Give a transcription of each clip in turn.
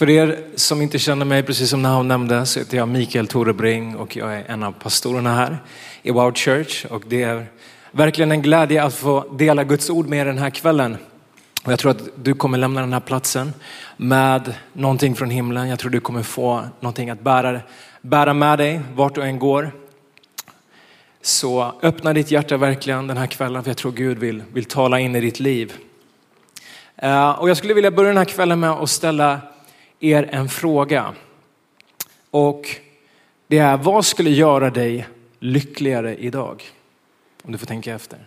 För er som inte känner mig, precis som Nahum nämnde, så heter jag Mikael Torebring och jag är en av pastorerna här i Wow Church. Och det är verkligen en glädje att få dela Guds ord med er den här kvällen. Och jag tror att du kommer lämna den här platsen med någonting från himlen. Jag tror du kommer få någonting att bära, bära med dig vart du än går. Så öppna ditt hjärta verkligen den här kvällen för jag tror Gud vill, vill tala in i ditt liv. Eh, och jag skulle vilja börja den här kvällen med att ställa er en fråga. Och det är, vad skulle göra dig lyckligare idag? Om du får tänka efter.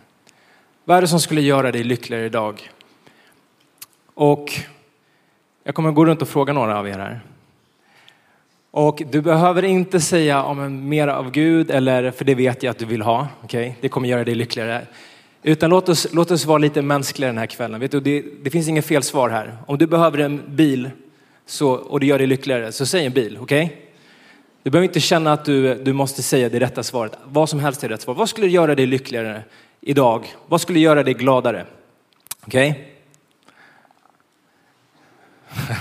Vad är det som skulle göra dig lyckligare idag? Och jag kommer gå runt och fråga några av er här. Och du behöver inte säga om en mer av Gud, eller, för det vet jag att du vill ha. Okay? Det kommer göra dig lyckligare. Utan låt oss, låt oss vara lite mänskliga den här kvällen. Vet du, det, det finns inget fel svar här. Om du behöver en bil så, och det gör dig lyckligare, så säg en bil. Okej? Okay? Du behöver inte känna att du, du måste säga det rätta svaret. Vad som helst är rätt svar. Vad skulle göra dig lyckligare idag? Vad skulle göra dig gladare? Okej? Okay?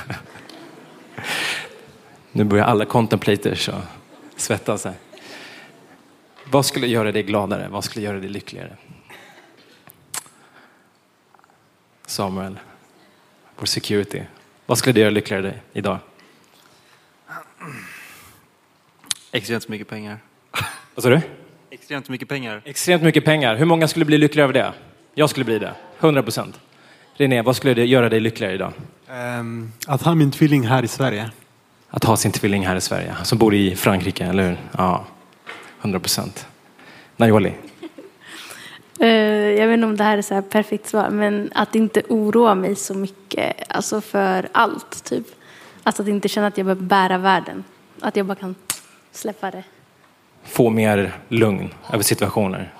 nu börjar alla contemplators och svettas här. Vad skulle göra dig gladare? Vad skulle göra dig lyckligare? Samuel, vår security. Vad skulle det göra lyckligare dig idag? Extremt mycket pengar. Vad sa du? Extremt mycket pengar. Extremt mycket pengar. Hur många skulle bli lyckliga över det? Jag skulle bli det. 100 procent. René, vad skulle det göra dig lyckligare idag? Um, att ha min tvilling här i Sverige. Att ha sin tvilling här i Sverige, som bor i Frankrike, eller hur? Ja, 100 procent. Najoli? Uh, jag vet inte om det här är så här perfekt svar, men att inte oroa mig så mycket, alltså för allt, typ. Alltså att inte känna att jag behöver bära världen. Att jag bara kan släppa det. Få mer lugn över situationer.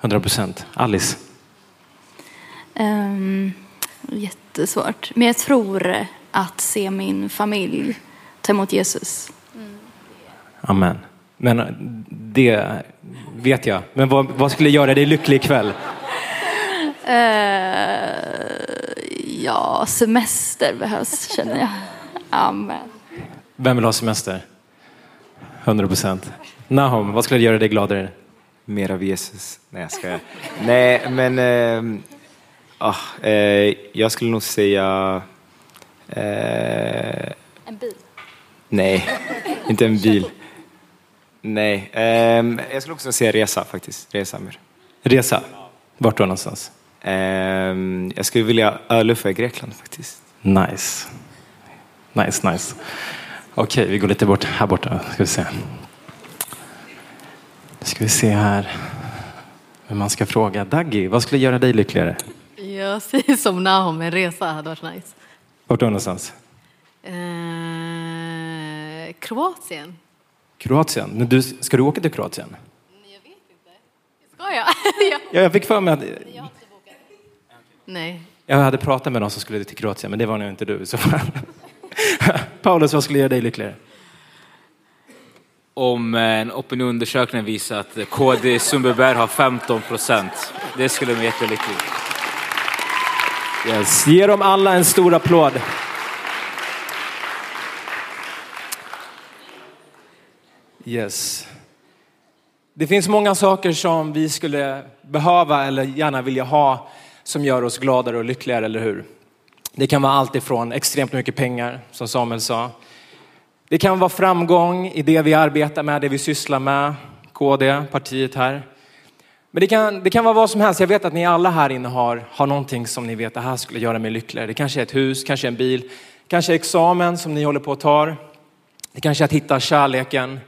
100 procent. Alice? Um, jättesvårt. Men jag tror att se min familj ta emot Jesus. Mm. Amen. Men det vet jag. Men vad, vad skulle göra dig lycklig ikväll? Uh, ja, semester behövs känner jag. Amen. Vem vill ha semester? 100 procent. Nahom, vad skulle göra dig gladare? Mer av Jesus. Nej, jag skojar. Nej, men eh, ah, eh, jag skulle nog säga... Eh, en bil? Nej, inte en bil. Nej, ehm, jag skulle också säga resa faktiskt. Resa mer. Resa? Vart då någonstans? Ehm, jag skulle vilja öluffa i Grekland faktiskt. Nice. Nice, nice. Okej, vi går lite bort här borta. Ska vi se. Ska vi se här. Vem man ska fråga. Daggy, vad skulle göra dig lyckligare? Jag säger som Nahom, en resa hade varit nice. Vart då någonstans? Eh, Kroatien. Kroatien? du, ska du åka till Kroatien? Jag vet inte. Ska jag? ja, jag fick för mig att... Nej. Jag hade pratat med någon som skulle till Kroatien, men det var nog inte du. Så Paulus, vad skulle göra dig lyckligare? Om en opinionsundersökning visar att KD Sundbyberg har 15 procent. Det skulle mig jättelycklig. Yes. Ge dem alla en stor applåd. Yes. Det finns många saker som vi skulle behöva eller gärna vilja ha som gör oss gladare och lyckligare, eller hur? Det kan vara allt ifrån extremt mycket pengar, som Samuel sa. Det kan vara framgång i det vi arbetar med, det vi sysslar med, KD, partiet här. Men det kan, det kan vara vad som helst. Jag vet att ni alla här inne har, har någonting som ni vet, det här skulle göra mig lyckligare. Det kanske är ett hus, kanske en bil, kanske examen som ni håller på att ta. Det kanske är att hitta kärleken.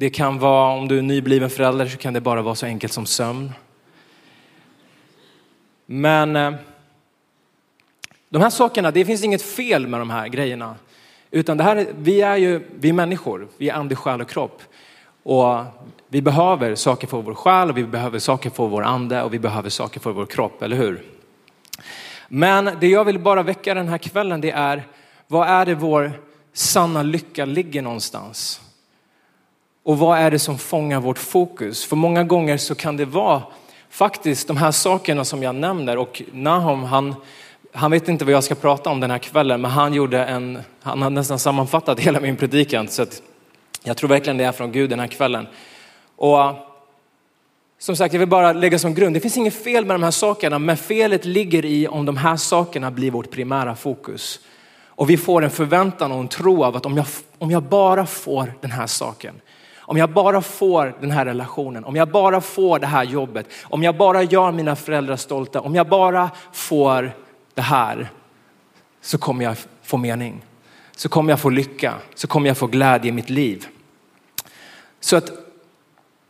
Det kan vara, om du är nybliven förälder så kan det bara vara så enkelt som sömn. Men eh, de här sakerna, det finns inget fel med de här grejerna. Utan det här, vi är ju vi är människor, vi är ande, själ och kropp. Och vi behöver saker för vår själ, och vi behöver saker för vår ande och vi behöver saker för vår kropp, eller hur? Men det jag vill bara väcka den här kvällen det är, vad är det vår sanna lycka ligger någonstans? Och vad är det som fångar vårt fokus? För många gånger så kan det vara faktiskt de här sakerna som jag nämner och Nahom han han vet inte vad jag ska prata om den här kvällen, men han gjorde en, han har nästan sammanfattat hela min predikan. Så att jag tror verkligen det är från Gud den här kvällen. Och eh, som sagt, jag vill bara lägga som grund. Det finns inget fel med de här sakerna, men felet ligger i om de här sakerna blir vårt primära fokus. Och vi får en förväntan och en tro av att om jag, om jag bara får den här saken, om jag bara får den här relationen, om jag bara får det här jobbet, om jag bara gör mina föräldrar stolta, om jag bara får det här så kommer jag få mening. Så kommer jag få lycka, så kommer jag få glädje i mitt liv. Så att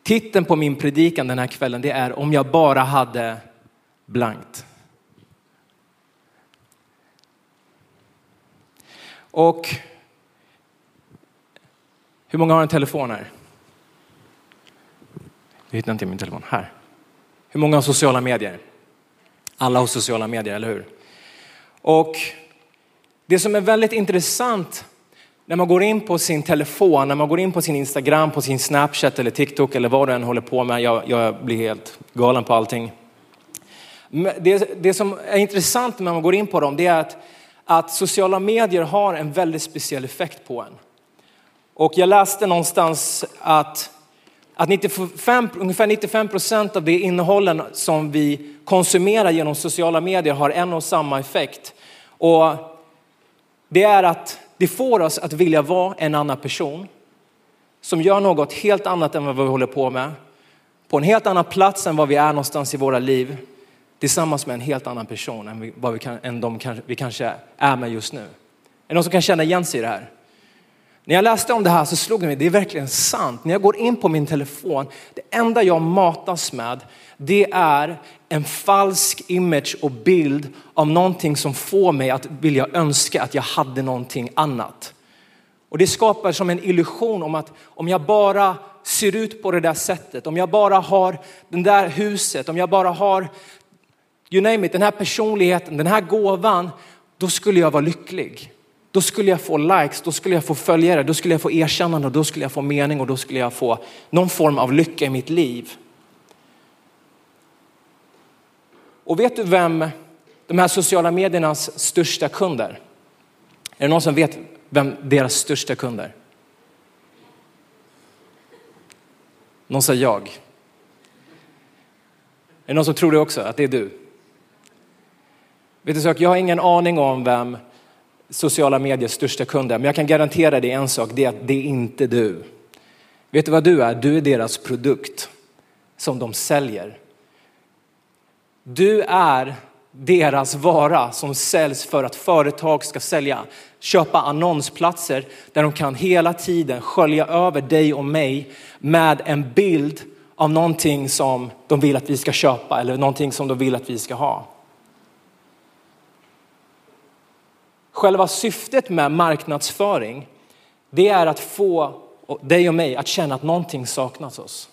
titeln på min predikan den här kvällen det är om jag bara hade blankt. Och hur många har en telefon här? Nu hittar inte min telefon. Här. Hur många har sociala medier? Alla har sociala medier, eller hur? Och det som är väldigt intressant när man går in på sin telefon, när man går in på sin Instagram, på sin Snapchat eller TikTok eller vad du än håller på med. Jag, jag blir helt galen på allting. Det, det som är intressant när man går in på dem det är att, att sociala medier har en väldigt speciell effekt på en. Och jag läste någonstans att, att 95, ungefär 95 procent av det innehållen som vi konsumerar genom sociala medier har en och samma effekt. Och det är att det får oss att vilja vara en annan person som gör något helt annat än vad vi håller på med. På en helt annan plats än vad vi är någonstans i våra liv. Tillsammans med en helt annan person än, vad vi, kan, än de vi kanske är med just nu. Är det någon som kan känna igen sig i det här? När jag läste om det här så slog det mig, det är verkligen sant. När jag går in på min telefon, det enda jag matas med, det är en falsk image och bild av någonting som får mig att vilja önska att jag hade någonting annat. Och det skapar som en illusion om att om jag bara ser ut på det där sättet, om jag bara har det där huset, om jag bara har, you name it, den här personligheten, den här gåvan, då skulle jag vara lycklig. Då skulle jag få likes, då skulle jag få följare, då skulle jag få erkännande, då skulle jag få mening och då skulle jag få någon form av lycka i mitt liv. Och vet du vem de här sociala mediernas största kunder? Är det någon som vet vem deras största kunder? Någon sa jag. Är det någon som tror det också, att det är du? Vet du jag har ingen aning om vem sociala mediers största kunder, men jag kan garantera dig en sak, det är att det är inte du. Vet du vad du är? Du är deras produkt som de säljer. Du är deras vara som säljs för att företag ska sälja. Köpa annonsplatser där de kan hela tiden skölja över dig och mig med en bild av någonting som de vill att vi ska köpa eller någonting som de vill att vi ska ha. Själva syftet med marknadsföring, det är att få dig och mig att känna att någonting saknas oss.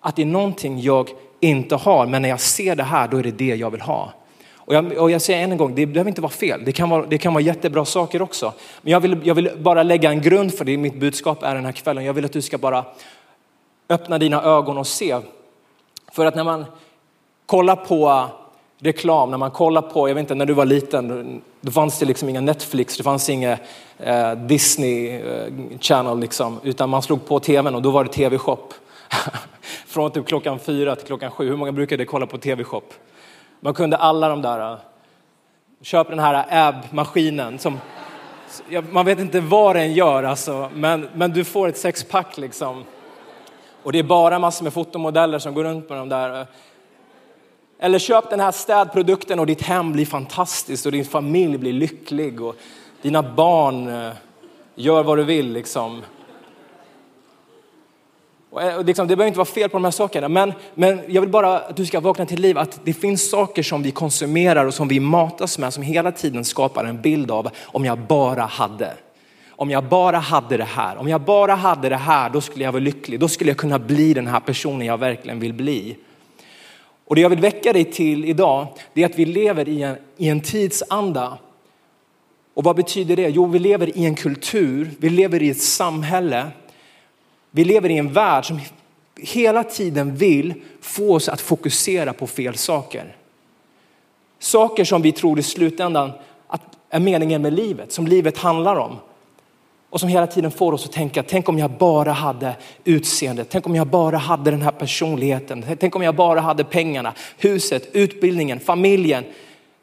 Att det är någonting jag inte har, men när jag ser det här, då är det det jag vill ha. Och jag, och jag säger än en gång, det behöver inte vara fel. Det kan vara, det kan vara jättebra saker också. Men jag vill, jag vill bara lägga en grund för det. Mitt budskap är den här kvällen. Jag vill att du ska bara öppna dina ögon och se. För att när man kollar på reklam, när man kollar på, jag vet inte, när du var liten, då fanns det liksom inga Netflix, det fanns inga eh, Disney eh, Channel liksom, utan man slog på tvn och då var det tv-shop. Från typ klockan fyra till klockan sju. Hur många brukade kolla på tv-shop? Man kunde alla de där. Eh, köp den här eh, AB-maskinen som man vet inte vad den gör alltså, men, men du får ett sexpack liksom. Och det är bara massor med fotomodeller som går runt med de där. Eller köp den här städprodukten och ditt hem blir fantastiskt och din familj blir lycklig och dina barn eh, gör vad du vill liksom. Eh, och liksom, det behöver inte vara fel på de här sakerna, men, men jag vill bara att du ska vakna till liv att det finns saker som vi konsumerar och som vi matas med som hela tiden skapar en bild av om jag bara hade. Om jag bara hade det här, om jag bara hade det här, då skulle jag vara lycklig. Då skulle jag kunna bli den här personen jag verkligen vill bli. Och det jag vill väcka dig till idag, det är att vi lever i en, i en tidsanda. Och vad betyder det? Jo, vi lever i en kultur, vi lever i ett samhälle vi lever i en värld som hela tiden vill få oss att fokusera på fel saker. Saker som vi tror i slutändan att är meningen med livet, som livet handlar om. Och som hela tiden får oss att tänka, tänk om jag bara hade utseendet, tänk om jag bara hade den här personligheten, tänk om jag bara hade pengarna, huset, utbildningen, familjen.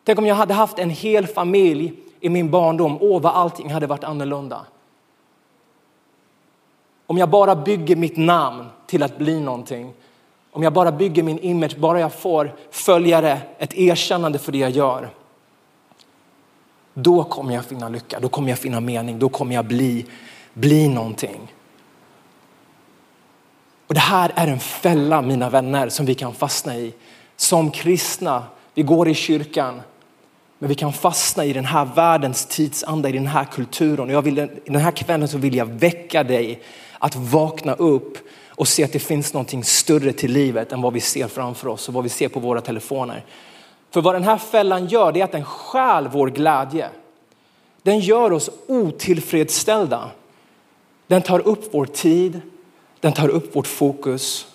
Tänk om jag hade haft en hel familj i min barndom, åh vad allting hade varit annorlunda. Om jag bara bygger mitt namn till att bli någonting, om jag bara bygger min image, bara jag får följare, ett erkännande för det jag gör. Då kommer jag finna lycka, då kommer jag finna mening, då kommer jag bli, bli någonting. Och det här är en fälla mina vänner som vi kan fastna i. Som kristna, vi går i kyrkan, men vi kan fastna i den här världens tidsanda, i den här kulturen. Och jag vill, den här kvällen så vill jag väcka dig att vakna upp och se att det finns någonting större till livet än vad vi ser framför oss och vad vi ser på våra telefoner. För vad den här fällan gör det är att den stjäl vår glädje. Den gör oss otillfredsställda. Den tar upp vår tid, den tar upp vårt fokus.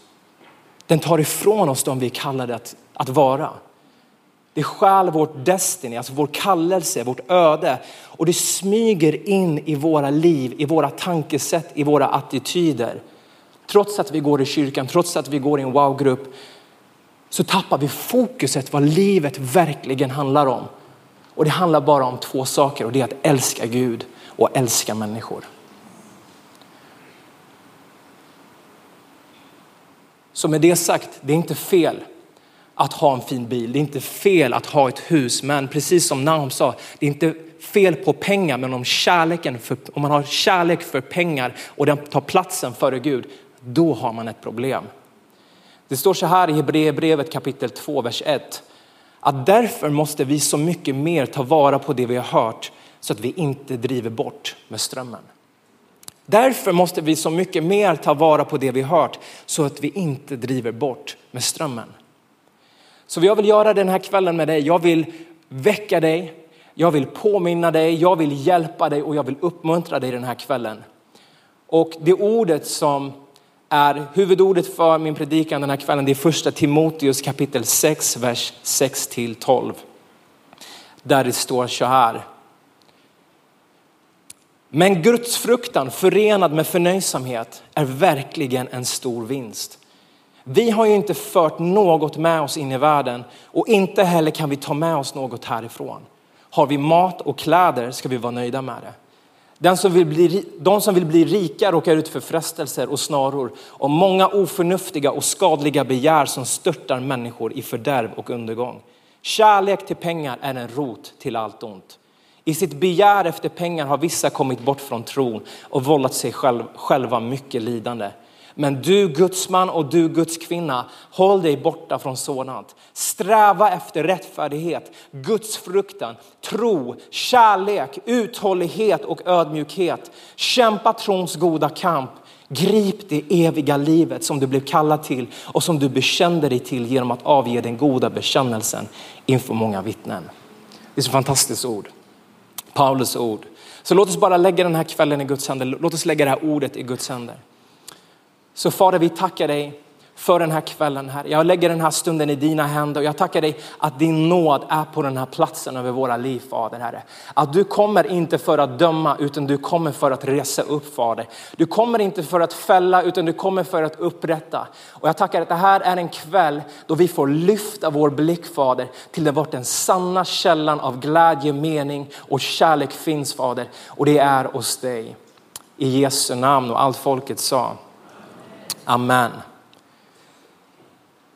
Den tar ifrån oss de vi är kallade att, att vara. Det stjäl vårt destiny, alltså vår kallelse, vårt öde. Och det smyger in i våra liv, i våra tankesätt, i våra attityder. Trots att vi går i kyrkan, trots att vi går i en wow-grupp, så tappar vi fokuset vad livet verkligen handlar om. Och det handlar bara om två saker och det är att älska Gud och älska människor. Så med det sagt, det är inte fel att ha en fin bil. Det är inte fel att ha ett hus, men precis som Naum sa, det är inte fel på pengar, men om, kärleken för, om man har kärlek för pengar och den tar platsen före Gud, då har man ett problem. Det står så här i Hebreerbrevet kapitel 2, vers 1. Att därför måste vi så mycket mer ta vara på det vi har hört så att vi inte driver bort med strömmen. Därför måste vi så mycket mer ta vara på det vi har hört så att vi inte driver bort med strömmen. Så jag vill göra den här kvällen med dig. Jag vill väcka dig. Jag vill påminna dig. Jag vill hjälpa dig och jag vill uppmuntra dig den här kvällen. Och det ordet som är huvudordet för min predikan den här kvällen. Det är första Timoteus kapitel 6, vers 6 till 12. Där det står så här. Men Guds fruktan förenad med förnöjsamhet är verkligen en stor vinst. Vi har ju inte fört något med oss in i världen och inte heller kan vi ta med oss något härifrån. Har vi mat och kläder ska vi vara nöjda med det. Den som vill bli, de som vill bli rika råkar ut för frestelser och snaror och många oförnuftiga och skadliga begär som störtar människor i fördärv och undergång. Kärlek till pengar är en rot till allt ont. I sitt begär efter pengar har vissa kommit bort från tron och vållat sig själva mycket lidande. Men du gudsman och du Guds kvinna, håll dig borta från sådant. Sträva efter rättfärdighet, gudsfruktan, tro, kärlek, uthållighet och ödmjukhet. Kämpa trons goda kamp. Grip det eviga livet som du blev kallad till och som du bekände dig till genom att avge den goda bekännelsen inför många vittnen. Det är så fantastiskt ord. Paulus ord. Så låt oss bara lägga den här kvällen i Guds händer. Låt oss lägga det här ordet i Guds händer. Så Fader, vi tackar dig för den här kvällen här. Jag lägger den här stunden i dina händer och jag tackar dig att din nåd är på den här platsen över våra liv Fader Herre. Att du kommer inte för att döma utan du kommer för att resa upp Fader. Du kommer inte för att fälla utan du kommer för att upprätta. Och jag tackar att det här är en kväll då vi får lyfta vår blick Fader till det vart den sanna källan av glädje, mening och kärlek finns Fader. Och det är hos dig. I Jesu namn och allt folket sa. Amen.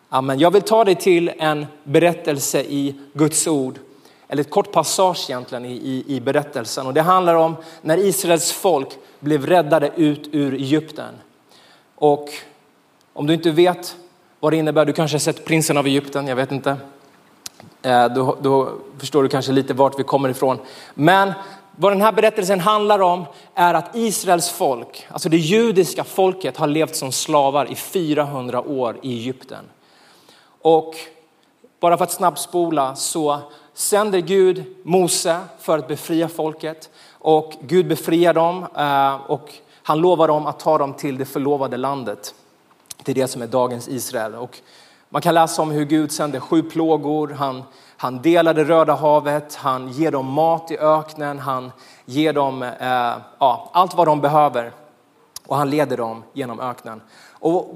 Amen. Jag vill ta dig till en berättelse i Guds ord, eller ett kort passage egentligen i, i, i berättelsen. Och det handlar om när Israels folk blev räddade ut ur Egypten. Och om du inte vet vad det innebär, du kanske har sett Prinsen av Egypten, jag vet inte. Eh, då, då förstår du kanske lite vart vi kommer ifrån. Men vad den här berättelsen handlar om är att Israels folk, alltså det judiska folket har levt som slavar i 400 år i Egypten. Och bara för att snabbspola så sänder Gud Mose för att befria folket och Gud befriar dem eh, och han lovar dem att ta dem till det förlovade landet. Till det som är dagens Israel. Och man kan läsa om hur Gud sänder sju plågor, han han delar det Röda havet, han ger dem mat i öknen, han ger dem eh, ja, allt vad de behöver och han leder dem genom öknen. Och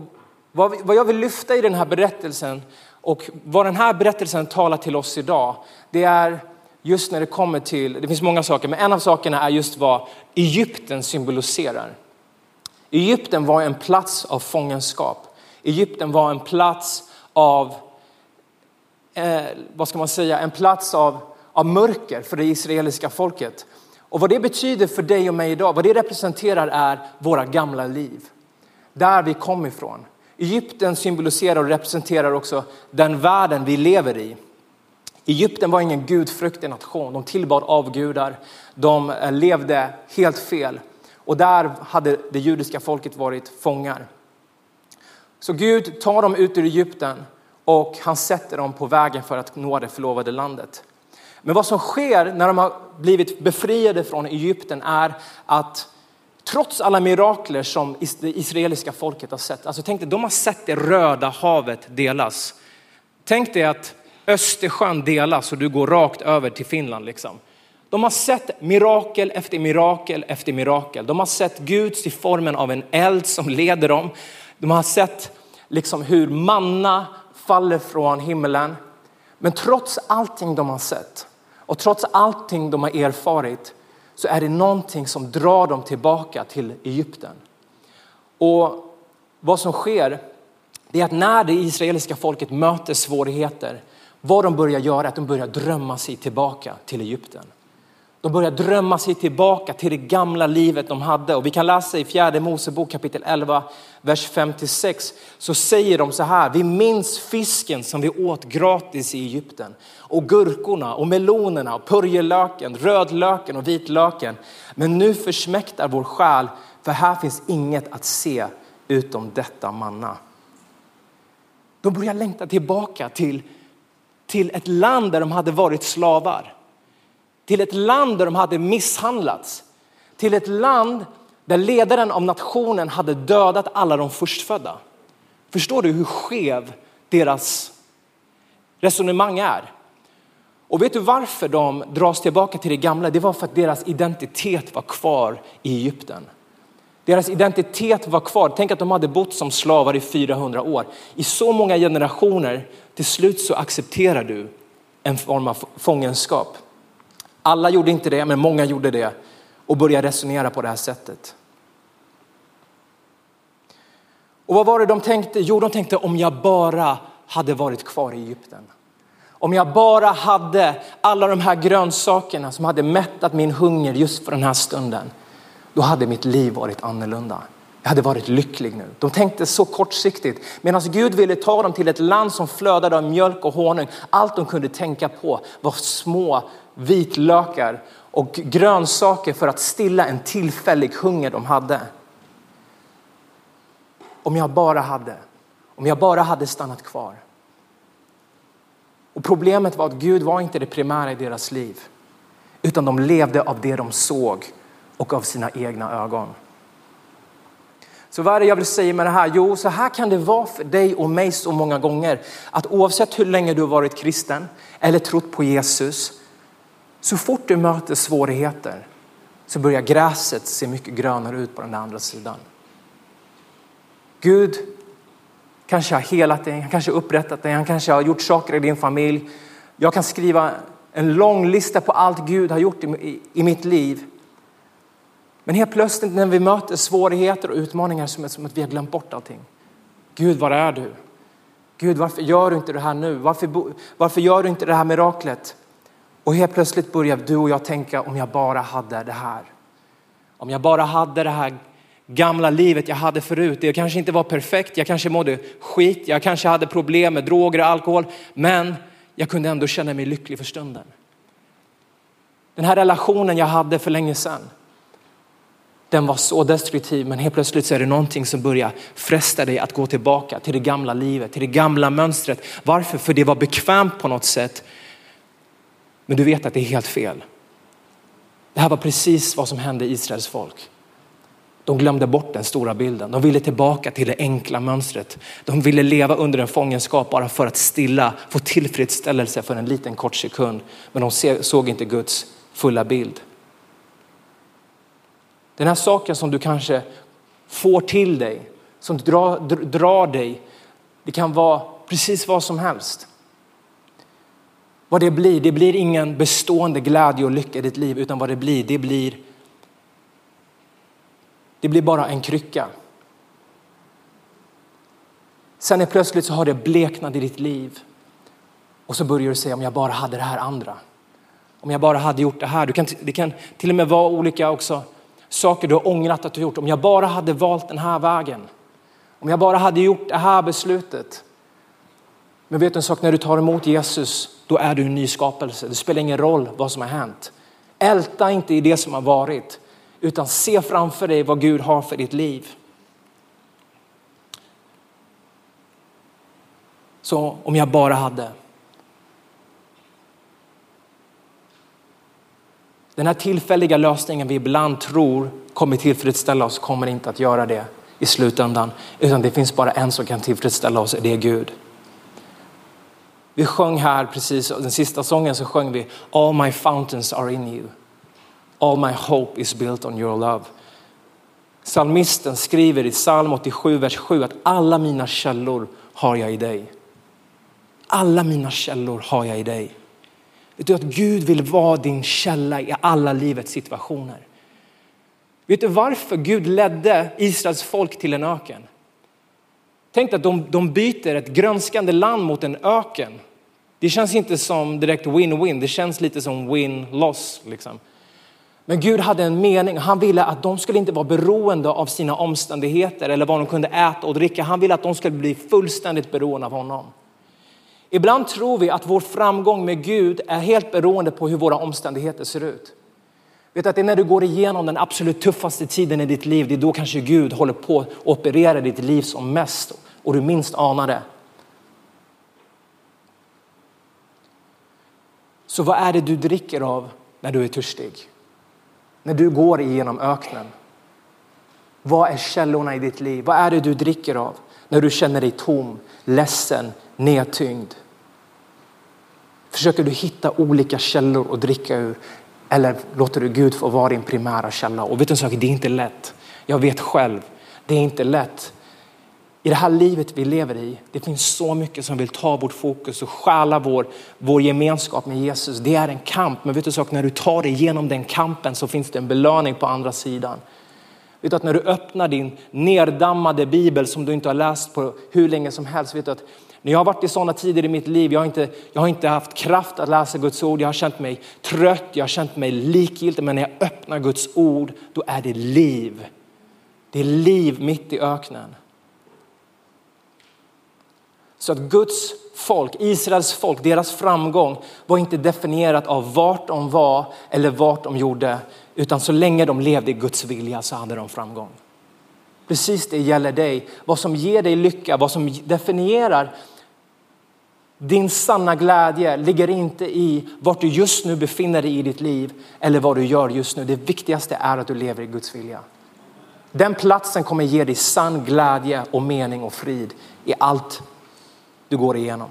vad, vad jag vill lyfta i den här berättelsen och vad den här berättelsen talar till oss idag, det är just när det kommer till, det finns många saker, men en av sakerna är just vad Egypten symboliserar. Egypten var en plats av fångenskap. Egypten var en plats av, eh, vad ska man säga, en plats av, av mörker för det israeliska folket. Och vad det betyder för dig och mig idag, vad det representerar är våra gamla liv. Där vi kom ifrån. Egypten symboliserar och representerar också den världen vi lever i. Egypten var ingen gudfruktig nation. De tillbad avgudar. De eh, levde helt fel. Och där hade det judiska folket varit fångar. Så Gud tar dem ut ur Egypten och han sätter dem på vägen för att nå det förlovade landet. Men vad som sker när de har blivit befriade från Egypten är att trots alla mirakler som det israeliska folket har sett, alltså tänk dig, de har sett det röda havet delas. Tänk dig att Östersjön delas och du går rakt över till Finland. Liksom. De har sett mirakel efter mirakel efter mirakel. De har sett Gud i formen av en eld som leder dem. De har sett liksom hur manna faller från himlen. Men trots allting de har sett och trots allting de har erfarit så är det någonting som drar dem tillbaka till Egypten. Och vad som sker är att när det israeliska folket möter svårigheter, vad de börjar göra är att de börjar drömma sig tillbaka till Egypten. De börjar drömma sig tillbaka till det gamla livet de hade. Och vi kan läsa i fjärde Mosebok kapitel 11, vers 56. Så säger de så här, vi minns fisken som vi åt gratis i Egypten. Och gurkorna och melonerna och purjelöken, rödlöken och vitlöken. Men nu försmäktar vår själ, för här finns inget att se utom detta manna. De börjar längta tillbaka till, till ett land där de hade varit slavar till ett land där de hade misshandlats, till ett land där ledaren av nationen hade dödat alla de förstfödda. Förstår du hur skev deras resonemang är? Och vet du varför de dras tillbaka till det gamla? Det var för att deras identitet var kvar i Egypten. Deras identitet var kvar. Tänk att de hade bott som slavar i 400 år. I så många generationer, till slut så accepterar du en form av fångenskap. Alla gjorde inte det, men många gjorde det och började resonera på det här sättet. Och vad var det de tänkte? Jo, de tänkte om jag bara hade varit kvar i Egypten. Om jag bara hade alla de här grönsakerna som hade mättat min hunger just för den här stunden. Då hade mitt liv varit annorlunda. Jag hade varit lycklig nu. De tänkte så kortsiktigt. Medan Gud ville ta dem till ett land som flödade av mjölk och honung. Allt de kunde tänka på var små vitlökar och grönsaker för att stilla en tillfällig hunger de hade. Om jag bara hade, om jag bara hade stannat kvar. Och problemet var att Gud var inte det primära i deras liv, utan de levde av det de såg och av sina egna ögon. Så vad är det jag vill säga med det här? Jo, så här kan det vara för dig och mig så många gånger. Att oavsett hur länge du har varit kristen eller trott på Jesus så fort du möter svårigheter så börjar gräset se mycket grönare ut på den andra sidan. Gud kanske har helat dig, han kanske har upprättat dig, han kanske har gjort saker i din familj. Jag kan skriva en lång lista på allt Gud har gjort i, i mitt liv. Men helt plötsligt när vi möter svårigheter och utmaningar som är som att vi har glömt bort allting. Gud, var är du? Gud, varför gör du inte det här nu? Varför, varför gör du inte det här miraklet? Och helt plötsligt börjar du och jag tänka om jag bara hade det här. Om jag bara hade det här gamla livet jag hade förut. Det kanske inte var perfekt, jag kanske mådde skit, jag kanske hade problem med droger och alkohol. Men jag kunde ändå känna mig lycklig för stunden. Den här relationen jag hade för länge sedan. Den var så destruktiv men helt plötsligt så är det någonting som börjar fresta dig att gå tillbaka till det gamla livet, till det gamla mönstret. Varför? För det var bekvämt på något sätt men du vet att det är helt fel. Det här var precis vad som hände Israels folk. De glömde bort den stora bilden. De ville tillbaka till det enkla mönstret. De ville leva under en fångenskap bara för att stilla, få tillfredsställelse för en liten kort sekund. Men de såg inte Guds fulla bild. Den här saken som du kanske får till dig, som drar, drar dig, det kan vara precis vad som helst. Vad det blir, det blir ingen bestående glädje och lycka i ditt liv, utan vad det blir, det blir det blir bara en krycka. Sen är plötsligt så har det bleknat i ditt liv och så börjar du säga om jag bara hade det här andra. Om jag bara hade gjort det här. Du kan, det kan till och med vara olika också saker du har ångrat att du gjort. Om jag bara hade valt den här vägen. Om jag bara hade gjort det här beslutet. Men vet du en sak, när du tar emot Jesus, då är du en ny skapelse. Det spelar ingen roll vad som har hänt. Älta inte i det som har varit, utan se framför dig vad Gud har för ditt liv. Så om jag bara hade. Den här tillfälliga lösningen vi ibland tror kommer tillfredsställa oss kommer inte att göra det i slutändan. Utan det finns bara en som kan tillfredsställa oss, det är Gud. Vi sjöng här precis, den sista sången så sjöng vi All my fountains are in you. All my hope is built on your love. Salmisten skriver i psalm 87, vers 7 att alla mina källor har jag i dig. Alla mina källor har jag i dig. Vet du att Gud vill vara din källa i alla livets situationer? Vet du varför Gud ledde Israels folk till en öken? Tänk att de, de byter ett grönskande land mot en öken. Det känns inte som direkt win-win, det känns lite som win-loss. Liksom. Men Gud hade en mening. Han ville att de skulle inte vara beroende av sina omständigheter eller vad de kunde äta och dricka. Han ville att de skulle bli fullständigt beroende av honom. Ibland tror vi att vår framgång med Gud är helt beroende på hur våra omständigheter ser ut. Vet att det är när du går igenom den absolut tuffaste tiden i ditt liv, det är då kanske Gud håller på att operera ditt liv som mest och du minst anar det. Så vad är det du dricker av när du är törstig? När du går igenom öknen? Vad är källorna i ditt liv? Vad är det du dricker av när du känner dig tom, ledsen, nedtyngd? Försöker du hitta olika källor att dricka ur eller låter du Gud få vara din primära källa? Och vet du en sak, det är inte lätt. Jag vet själv, det är inte lätt. I det här livet vi lever i, det finns så mycket som vill ta vårt fokus och stjäla vår, vår gemenskap med Jesus. Det är en kamp, men vet du sak, när du tar dig igenom den kampen så finns det en belöning på andra sidan. Vet du att när du öppnar din nerdammade bibel som du inte har läst på hur länge som helst, vet du att när jag har varit i sådana tider i mitt liv, jag har, inte, jag har inte haft kraft att läsa Guds ord, jag har känt mig trött, jag har känt mig likgiltig, men när jag öppnar Guds ord, då är det liv. Det är liv mitt i öknen. Så att Guds folk, Israels folk, deras framgång var inte definierat av vart de var eller vart de gjorde, utan så länge de levde i Guds vilja så hade de framgång. Precis det gäller dig. Vad som ger dig lycka, vad som definierar din sanna glädje ligger inte i vart du just nu befinner dig i ditt liv eller vad du gör just nu. Det viktigaste är att du lever i Guds vilja. Den platsen kommer ge dig sann glädje och mening och frid i allt du går igenom.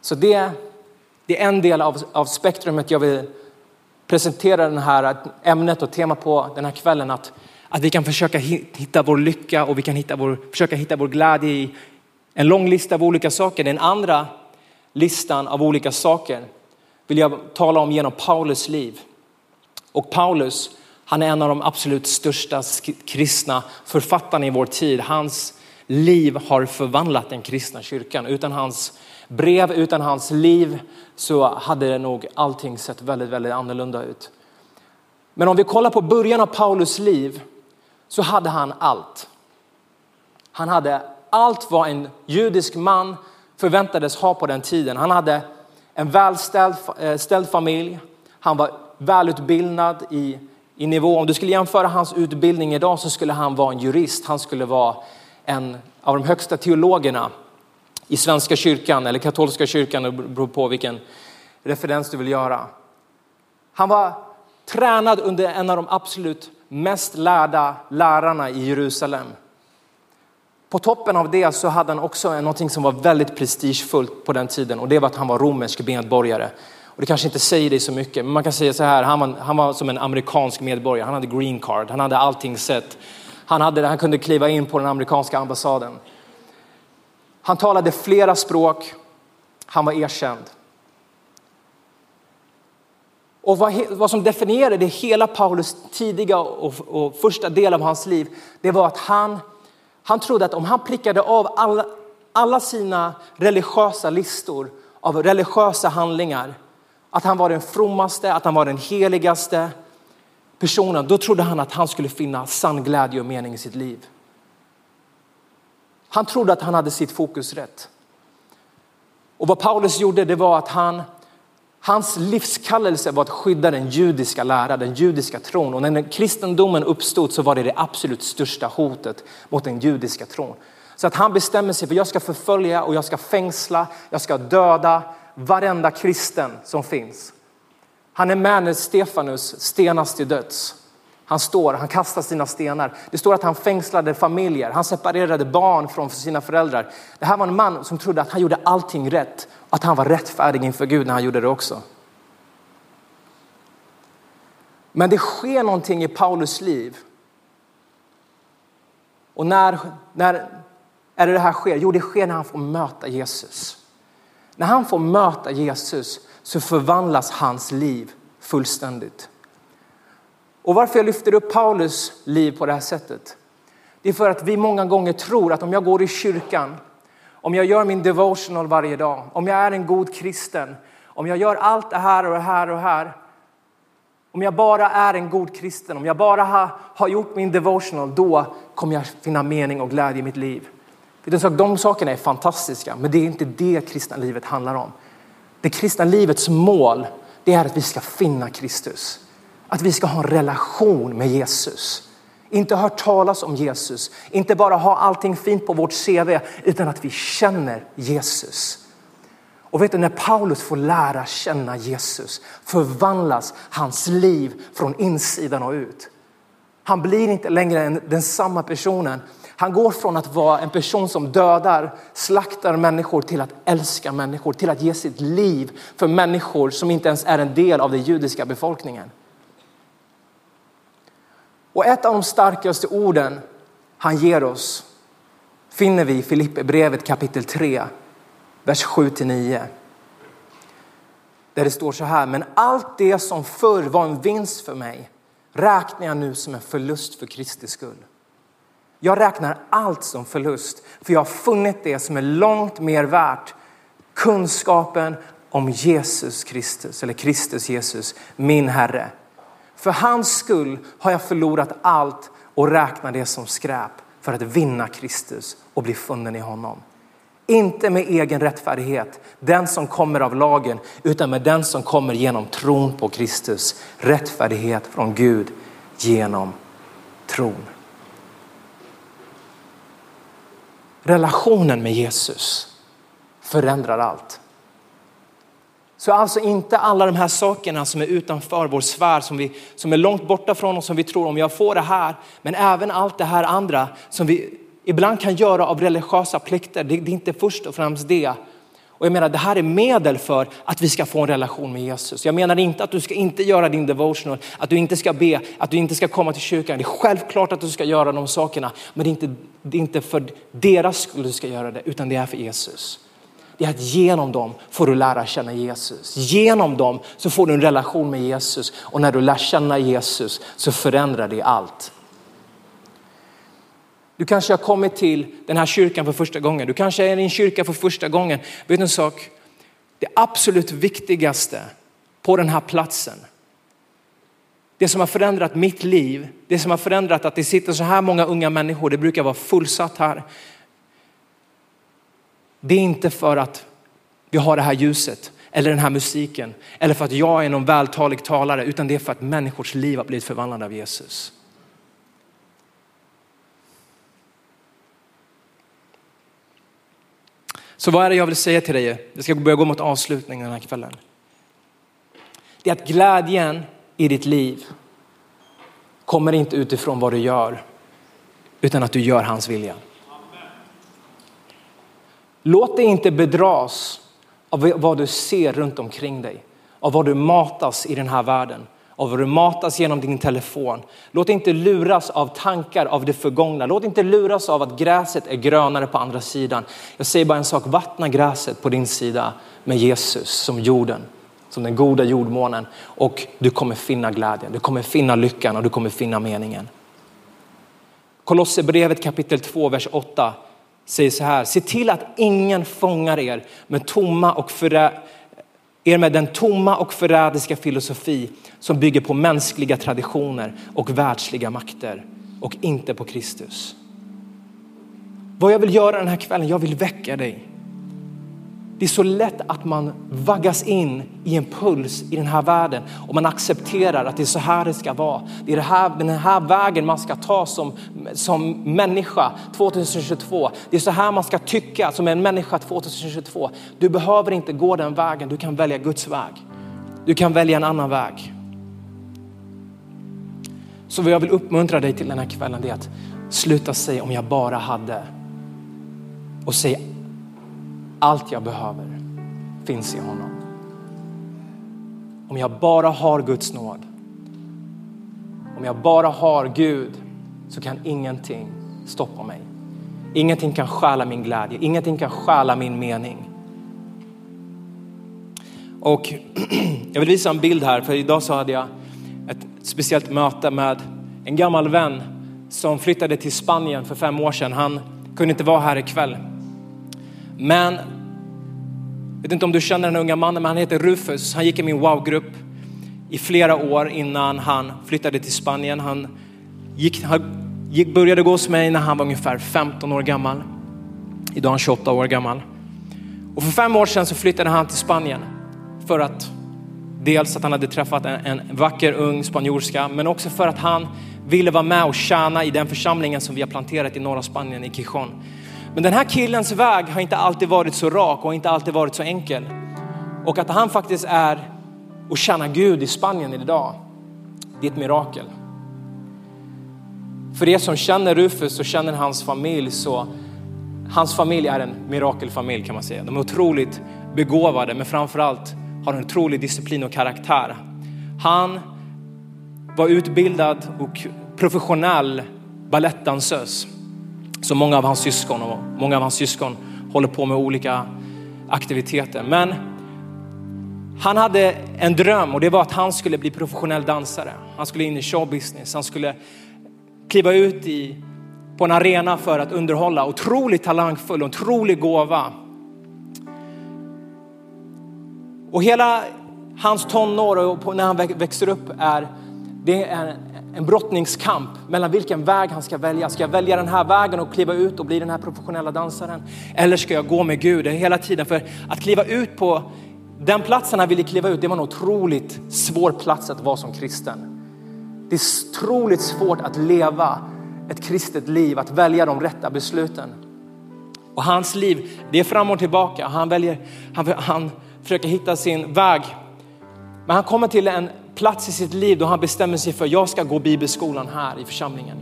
Så det, det är en del av, av spektrumet jag vill presentera det här ämnet och temat på den här kvällen. Att, att vi kan försöka hitta vår lycka och vi kan hitta vår, försöka hitta vår glädje i en lång lista av olika saker. Den andra listan av olika saker vill jag tala om genom Paulus liv. Och Paulus, han är en av de absolut största kristna författarna i vår tid. Hans liv har förvandlat den kristna kyrkan. Utan hans brev, utan hans liv så hade det nog allting sett väldigt, väldigt annorlunda ut. Men om vi kollar på början av Paulus liv så hade han allt. Han hade allt vad en judisk man förväntades ha på den tiden. Han hade en välställd eh, familj. Han var välutbildad i, i nivå. Om du skulle jämföra hans utbildning idag så skulle han vara en jurist. Han skulle vara en av de högsta teologerna i Svenska kyrkan eller katolska kyrkan, det beror på vilken referens du vill göra. Han var tränad under en av de absolut mest lärda lärarna i Jerusalem. På toppen av det så hade han också något som var väldigt prestigefullt på den tiden och det var att han var romersk medborgare. Och det kanske inte säger dig så mycket, men man kan säga så här, han var, han var som en amerikansk medborgare, han hade green card, han hade allting sett. Han, hade, han kunde kliva in på den amerikanska ambassaden. Han talade flera språk, han var erkänd. Och vad, vad som definierade hela Paulus tidiga och, och, första del av hans liv, det var att han, han trodde att om han prickade av alla, alla sina religiösa listor av religiösa handlingar, att han var den frommaste, att han var den heligaste personen, då trodde han att han skulle finna sann glädje och mening i sitt liv. Han trodde att han hade sitt fokus rätt. Och vad Paulus gjorde det var att han, hans livskallelse var att skydda den judiska läran, den judiska tron. Och när kristendomen uppstod så var det det absolut största hotet mot den judiska tron. Så att han bestämmer sig för jag ska förfölja och jag ska fängsla, jag ska döda varenda kristen som finns. Han är med när Stefanus stenas till döds. Han står, han kastar sina stenar. Det står att han fängslade familjer, han separerade barn från sina föräldrar. Det här var en man som trodde att han gjorde allting rätt, att han var rättfärdig inför Gud när han gjorde det också. Men det sker någonting i Paulus liv. Och när, när är det det här sker? Jo, det sker när han får möta Jesus. När han får möta Jesus så förvandlas hans liv fullständigt. Och varför jag lyfter upp Paulus liv på det här sättet, det är för att vi många gånger tror att om jag går i kyrkan, om jag gör min devotional varje dag, om jag är en god kristen, om jag gör allt det här och det här och det här, om jag bara är en god kristen, om jag bara har, har gjort min devotional, då kommer jag finna mening och glädje i mitt liv. De sakerna är fantastiska, men det är inte det kristna livet handlar om. Det kristna livets mål, det är att vi ska finna Kristus. Att vi ska ha en relation med Jesus. Inte hört talas om Jesus, inte bara ha allting fint på vårt CV, utan att vi känner Jesus. Och vet du, när Paulus får lära känna Jesus förvandlas hans liv från insidan och ut. Han blir inte längre den samma personen. Han går från att vara en person som dödar, slaktar människor till att älska människor, till att ge sitt liv för människor som inte ens är en del av den judiska befolkningen. Och ett av de starkaste orden han ger oss finner vi i Filipperbrevet kapitel 3, vers 7-9. Där det står så här, men allt det som förr var en vinst för mig räknar jag nu som en förlust för Kristi skull. Jag räknar allt som förlust, för jag har funnit det som är långt mer värt. Kunskapen om Jesus Kristus, eller Kristus Jesus, min Herre. För hans skull har jag förlorat allt och räknar det som skräp för att vinna Kristus och bli funnen i honom. Inte med egen rättfärdighet, den som kommer av lagen, utan med den som kommer genom tron på Kristus. Rättfärdighet från Gud genom tron. Relationen med Jesus förändrar allt. Så alltså inte alla de här sakerna som är utanför vår sfär, som, vi, som är långt borta från oss, som vi tror om jag får det här, men även allt det här andra som vi ibland kan göra av religiösa plikter. Det, det är inte först och främst det. Och jag menar, det här är medel för att vi ska få en relation med Jesus. Jag menar inte att du ska inte göra din devotional, att du inte ska be, att du inte ska komma till kyrkan. Det är självklart att du ska göra de sakerna, men det är inte, det är inte för deras skull du ska göra det, utan det är för Jesus det är att genom dem får du lära känna Jesus. Genom dem så får du en relation med Jesus och när du lär känna Jesus så förändrar det allt. Du kanske har kommit till den här kyrkan för första gången. Du kanske är i en kyrka för första gången. Vet du en sak? Det absolut viktigaste på den här platsen, det som har förändrat mitt liv, det som har förändrat att det sitter så här många unga människor, det brukar vara fullsatt här. Det är inte för att vi har det här ljuset eller den här musiken eller för att jag är någon vältalig talare utan det är för att människors liv har blivit förvandlade av Jesus. Så vad är det jag vill säga till dig? Vi ska börja gå mot avslutningen den här kvällen. Det är att glädjen i ditt liv kommer inte utifrån vad du gör, utan att du gör hans vilja. Låt dig inte bedras av vad du ser runt omkring dig, av vad du matas i den här världen, av vad du matas genom din telefon. Låt dig inte luras av tankar av det förgångna. Låt dig inte luras av att gräset är grönare på andra sidan. Jag säger bara en sak, vattna gräset på din sida med Jesus som jorden, som den goda jordmånen och du kommer finna glädjen, du kommer finna lyckan och du kommer finna meningen. Kolosserbrevet kapitel 2, vers 8 säger så här, se till att ingen fångar er med tomma och förä er med den tomma och förrädiska filosofi som bygger på mänskliga traditioner och världsliga makter och inte på Kristus. Vad jag vill göra den här kvällen, jag vill väcka dig. Det är så lätt att man vaggas in i en puls i den här världen och man accepterar att det är så här det ska vara. Det är det här, den här vägen man ska ta som, som människa 2022. Det är så här man ska tycka som en människa 2022. Du behöver inte gå den vägen, du kan välja Guds väg. Du kan välja en annan väg. Så vad jag vill uppmuntra dig till den här kvällen är att sluta säga om jag bara hade och säg allt jag behöver finns i honom. Om jag bara har Guds nåd, om jag bara har Gud så kan ingenting stoppa mig. Ingenting kan stjäla min glädje, ingenting kan stjäla min mening. Och jag vill visa en bild här, för idag så hade jag ett speciellt möte med en gammal vän som flyttade till Spanien för fem år sedan. Han kunde inte vara här ikväll. Men, jag vet inte om du känner den unga mannen, men han heter Rufus. Han gick i min wow-grupp i flera år innan han flyttade till Spanien. Han, gick, han gick, började gå hos mig när han var ungefär 15 år gammal. Idag är han 28 år gammal. Och för fem år sedan så flyttade han till Spanien för att dels att han hade träffat en, en vacker ung spanjorska, men också för att han ville vara med och tjäna i den församlingen som vi har planterat i norra Spanien, i Quijon. Men den här killens väg har inte alltid varit så rak och inte alltid varit så enkel. Och att han faktiskt är och tjänar Gud i Spanien idag, det är ett mirakel. För er som känner Rufus och känner hans familj så hans familj är en mirakelfamilj kan man säga. De är otroligt begåvade men framförallt har en otrolig disciplin och karaktär. Han var utbildad och professionell balettdansös som många av hans syskon och många av hans syskon håller på med olika aktiviteter. Men han hade en dröm och det var att han skulle bli professionell dansare. Han skulle in i showbusiness. Han skulle kliva ut i, på en arena för att underhålla. Otroligt talangfull, otrolig gåva. Och hela hans tonår och när han växer upp är, det är en brottningskamp mellan vilken väg han ska välja. Ska jag välja den här vägen och kliva ut och bli den här professionella dansaren? Eller ska jag gå med Gud? Hela tiden för att kliva ut på den platsen han ville kliva ut, det var en otroligt svår plats att vara som kristen. Det är otroligt svårt att leva ett kristet liv, att välja de rätta besluten. Och hans liv, det är fram och tillbaka. Han, väljer, han, han försöker hitta sin väg. Men han kommer till en plats i sitt liv då han bestämmer sig för jag ska gå bibelskolan här i församlingen.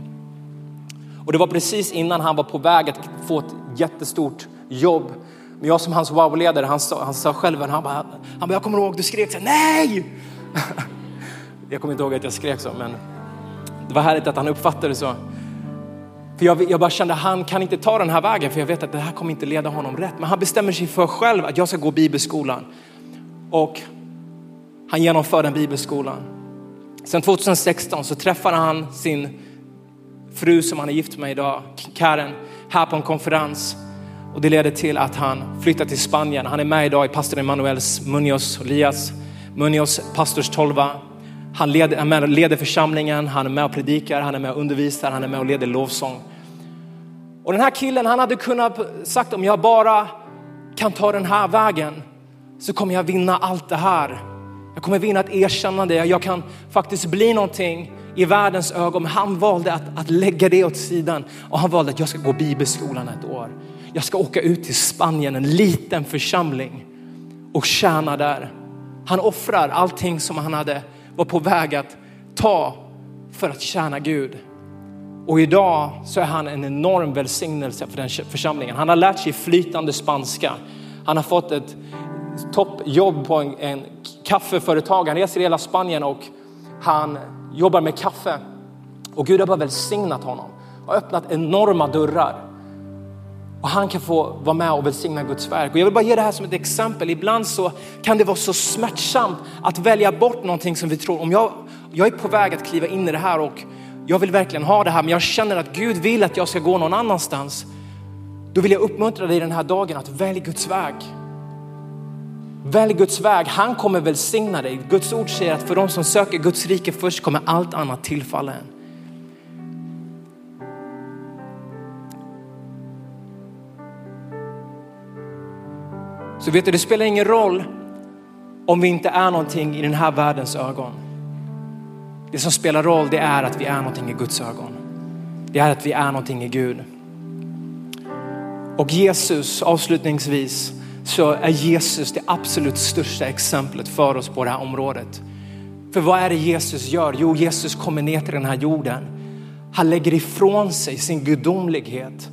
Och det var precis innan han var på väg att få ett jättestort jobb. Men jag som hans wow-ledare, han sa, han sa själv, han bara, han bara, jag kommer ihåg du skrek så här, nej! jag kommer inte ihåg att jag skrek så, men det var härligt att han uppfattade det så. För jag, jag bara kände, han kan inte ta den här vägen för jag vet att det här kommer inte leda honom rätt. Men han bestämmer sig för själv att jag ska gå bibelskolan. Och han genomför den bibelskolan. Sen 2016 så träffade han sin fru som han är gift med idag, Karen, här på en konferens. Och det ledde till att han flyttade till Spanien. Han är med idag i pastor Emanuels Munoz, Elias Munoz pastors tolva. Han leder, han leder församlingen, han är med och predikar, han är med och undervisar, han är med och leder lovsång. Och den här killen, han hade kunnat sagt om jag bara kan ta den här vägen så kommer jag vinna allt det här. Jag kommer vinna ett erkännande, jag kan faktiskt bli någonting i världens ögon. Men han valde att, att lägga det åt sidan och han valde att jag ska gå bibelskolan ett år. jag ska åka ut till Spanien, en liten församling och tjäna där. Han offrar allting som han hade var på väg att ta för att tjäna Gud. Och idag så är han en enorm välsignelse för den församlingen. Han har lärt sig flytande spanska. Han har fått ett toppjobb på en, en kaffeföretag. Han reser i hela Spanien och han jobbar med kaffe. Och Gud har bara välsignat honom och öppnat enorma dörrar. Och han kan få vara med och välsigna Guds verk. Och jag vill bara ge det här som ett exempel. Ibland så kan det vara så smärtsamt att välja bort någonting som vi tror. Om jag, jag är på väg att kliva in i det här och jag vill verkligen ha det här, men jag känner att Gud vill att jag ska gå någon annanstans. Då vill jag uppmuntra dig den här dagen att välja Guds väg. Välj Guds väg, han kommer välsigna dig. Guds ord säger att för de som söker Guds rike först kommer allt annat tillfalla en. Så vet du, det spelar ingen roll om vi inte är någonting i den här världens ögon. Det som spelar roll det är att vi är någonting i Guds ögon. Det är att vi är någonting i Gud. Och Jesus, avslutningsvis, så är Jesus det absolut största exemplet för oss på det här området. För vad är det Jesus gör? Jo, Jesus kommer ner till den här jorden. Han lägger ifrån sig sin gudomlighet.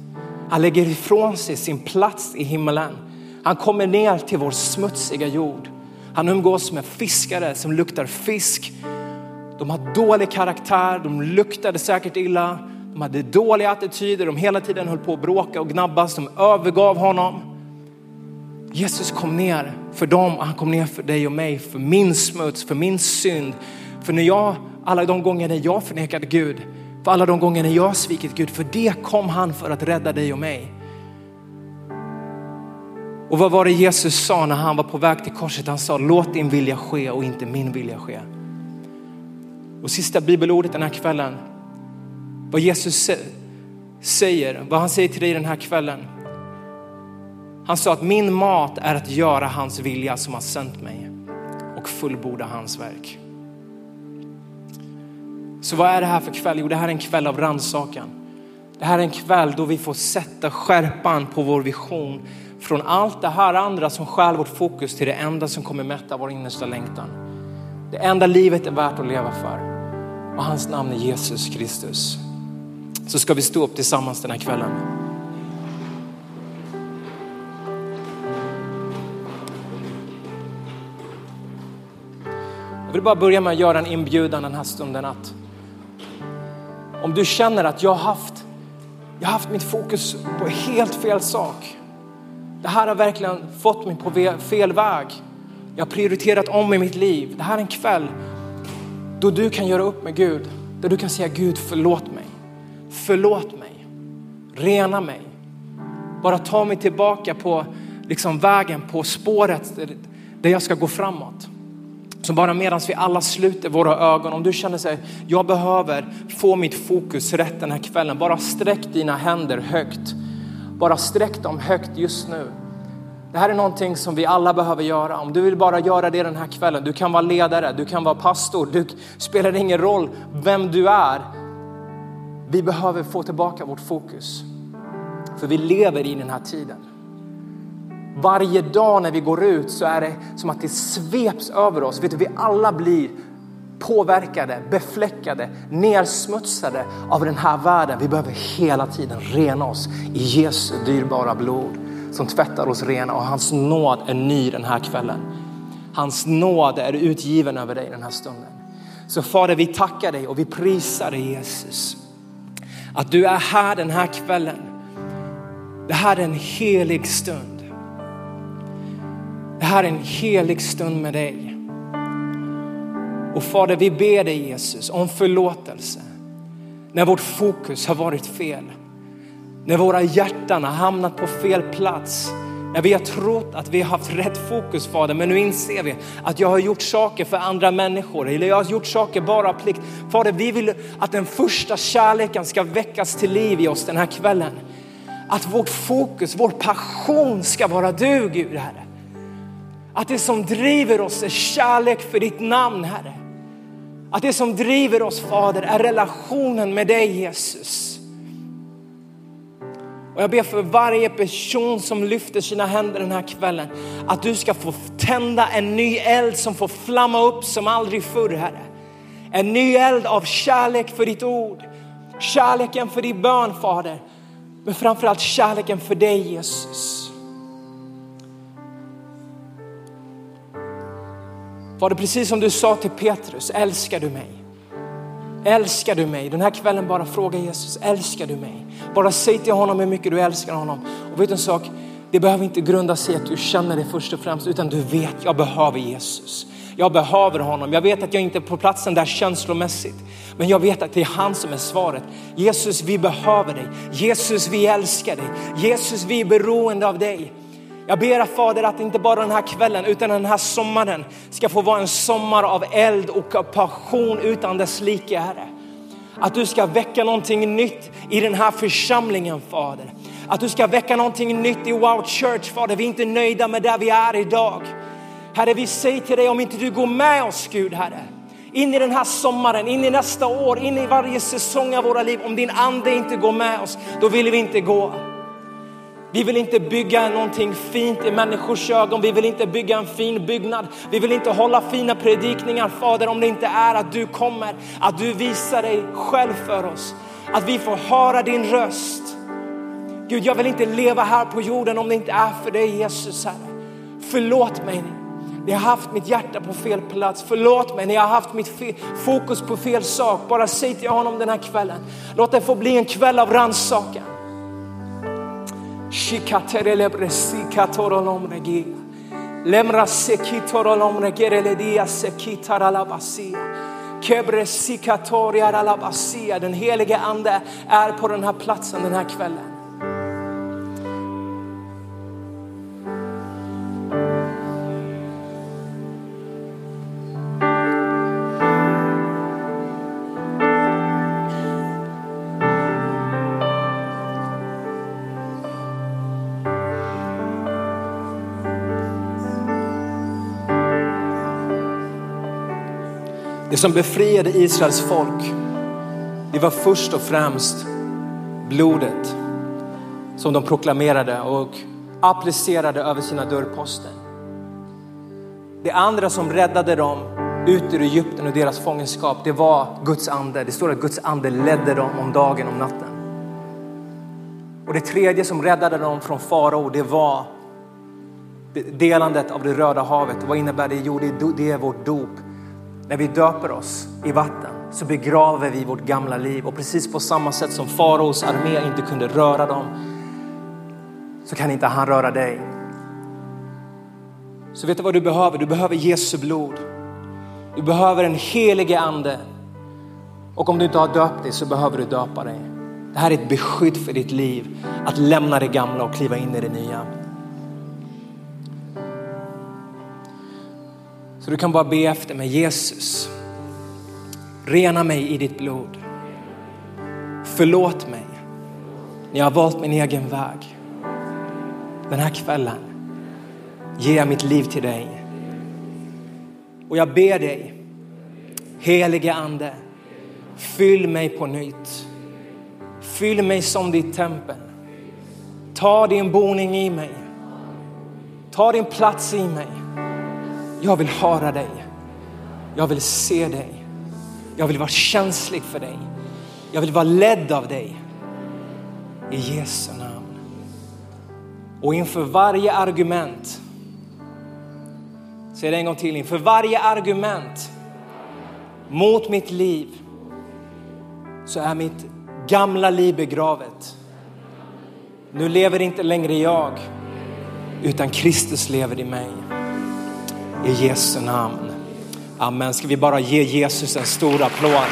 Han lägger ifrån sig sin plats i himmelen. Han kommer ner till vår smutsiga jord. Han umgås med fiskare som luktar fisk. De har dålig karaktär, de luktade säkert illa, de hade dåliga attityder, de hela tiden höll på att bråka och gnabbas, de övergav honom. Jesus kom ner för dem och han kom ner för dig och mig, för min smuts, för min synd. För när jag, alla de gånger när jag förnekade Gud, för alla de gånger när jag svikit Gud, för det kom han för att rädda dig och mig. Och vad var det Jesus sa när han var på väg till korset? Han sa låt din vilja ske och inte min vilja ske. Och sista bibelordet den här kvällen, vad Jesus säger, vad han säger till dig den här kvällen. Han sa att min mat är att göra hans vilja som har sänt mig och fullborda hans verk. Så vad är det här för kväll? Jo, det här är en kväll av rannsakan. Det här är en kväll då vi får sätta skärpan på vår vision från allt det här andra som stjäl vårt fokus till det enda som kommer mätta vår innersta längtan. Det enda livet är värt att leva för. Och hans namn är Jesus Kristus. Så ska vi stå upp tillsammans den här kvällen. Vill bara börja med att göra en inbjudan den här stunden att om du känner att jag har haft, jag har haft mitt fokus på helt fel sak. Det här har verkligen fått mig på fel väg. Jag har prioriterat om i mitt liv. Det här är en kväll då du kan göra upp med Gud. Där du kan säga Gud förlåt mig. Förlåt mig. Rena mig. Bara ta mig tillbaka på liksom vägen, på spåret där jag ska gå framåt. Så bara medan vi alla sluter våra ögon, om du känner sig, jag behöver få mitt fokus rätt den här kvällen. Bara sträck dina händer högt. Bara sträck dem högt just nu. Det här är någonting som vi alla behöver göra. Om du vill bara göra det den här kvällen, du kan vara ledare, du kan vara pastor, det spelar ingen roll vem du är. Vi behöver få tillbaka vårt fokus. För vi lever i den här tiden. Varje dag när vi går ut så är det som att det sveps över oss. Vet du, vi alla blir påverkade, befläckade, nersmutsade av den här världen. Vi behöver hela tiden rena oss i Jesu dyrbara blod som tvättar oss rena och hans nåd är ny den här kvällen. Hans nåd är utgiven över dig den här stunden. Så Fader, vi tackar dig och vi prisar dig Jesus. Att du är här den här kvällen. Det här är en helig stund. Det här är en helig stund med dig. Och Fader, vi ber dig Jesus om förlåtelse när vårt fokus har varit fel. När våra hjärtan har hamnat på fel plats. När vi har trott att vi har haft rätt fokus Fader, men nu inser vi att jag har gjort saker för andra människor eller jag har gjort saker bara av plikt. Fader, vi vill att den första kärleken ska väckas till liv i oss den här kvällen. Att vårt fokus, vår passion ska vara du Gud, Herre. Att det som driver oss är kärlek för ditt namn, Herre. Att det som driver oss Fader är relationen med dig Jesus. Och jag ber för varje person som lyfter sina händer den här kvällen att du ska få tända en ny eld som får flamma upp som aldrig förr Herre. En ny eld av kärlek för ditt ord, kärleken för din bön Fader. Men framförallt kärleken för dig Jesus. Var det precis som du sa till Petrus, älskar du mig? Älskar du mig? Den här kvällen bara fråga Jesus, älskar du mig? Bara säg till honom hur mycket du älskar honom. Och vet du en sak? Det behöver inte grunda sig i att du känner det först och främst, utan du vet, jag behöver Jesus. Jag behöver honom. Jag vet att jag inte är på platsen där känslomässigt, men jag vet att det är han som är svaret. Jesus, vi behöver dig. Jesus, vi älskar dig. Jesus, vi är beroende av dig. Jag ber Fader att inte bara den här kvällen utan den här sommaren ska få vara en sommar av eld och passion utan dess like Herre. Att du ska väcka någonting nytt i den här församlingen Fader. Att du ska väcka någonting nytt i Wow Church Fader. Vi är inte nöjda med där vi är idag. Herre vi säger till dig om inte du går med oss Gud Herre. In i den här sommaren, in i nästa år, in i varje säsong av våra liv. Om din ande inte går med oss, då vill vi inte gå. Vi vill inte bygga någonting fint i människors ögon. Vi vill inte bygga en fin byggnad. Vi vill inte hålla fina predikningar, Fader, om det inte är att du kommer, att du visar dig själv för oss. Att vi får höra din röst. Gud, jag vill inte leva här på jorden om det inte är för dig, Jesus, Herre. Förlåt mig Ni jag har haft mitt hjärta på fel plats. Förlåt mig när jag har haft mitt fokus på fel sak. Bara säg till honom den här kvällen. Låt det få bli en kväll av rannsakan. Lemra sekitorolom regereledia sekitaralabasia. Kebre. Den helige ande är på den här platsen den här kvällen. Det som befriade Israels folk, det var först och främst blodet som de proklamerade och applicerade över sina dörrposter. Det andra som räddade dem ut ur Egypten och deras fångenskap, det var Guds ande. Det står att Guds ande ledde dem om dagen och natten. Och det tredje som räddade dem från farao, det var delandet av det röda havet. Vad innebär det? Jo, det är vårt dop. När vi döper oss i vatten så begraver vi vårt gamla liv och precis på samma sätt som faraos armé inte kunde röra dem så kan inte han röra dig. Så vet du vad du behöver? Du behöver Jesu blod. Du behöver en helige ande. Och om du inte har döpt dig så behöver du döpa dig. Det här är ett beskydd för ditt liv. Att lämna det gamla och kliva in i det nya. Så du kan bara be efter mig, Jesus, rena mig i ditt blod. Förlåt mig när jag har valt min egen väg. Den här kvällen ger jag mitt liv till dig. Och jag ber dig, helige ande, fyll mig på nytt. Fyll mig som ditt tempel. Ta din boning i mig. Ta din plats i mig. Jag vill höra dig. Jag vill se dig. Jag vill vara känslig för dig. Jag vill vara ledd av dig. I Jesu namn. Och inför varje argument, säg det en gång till, inför varje argument mot mitt liv så är mitt gamla liv begravet. Nu lever inte längre jag, utan Kristus lever i mig. I Jesu namn. Amen. Ska vi bara ge Jesus en stor applåd?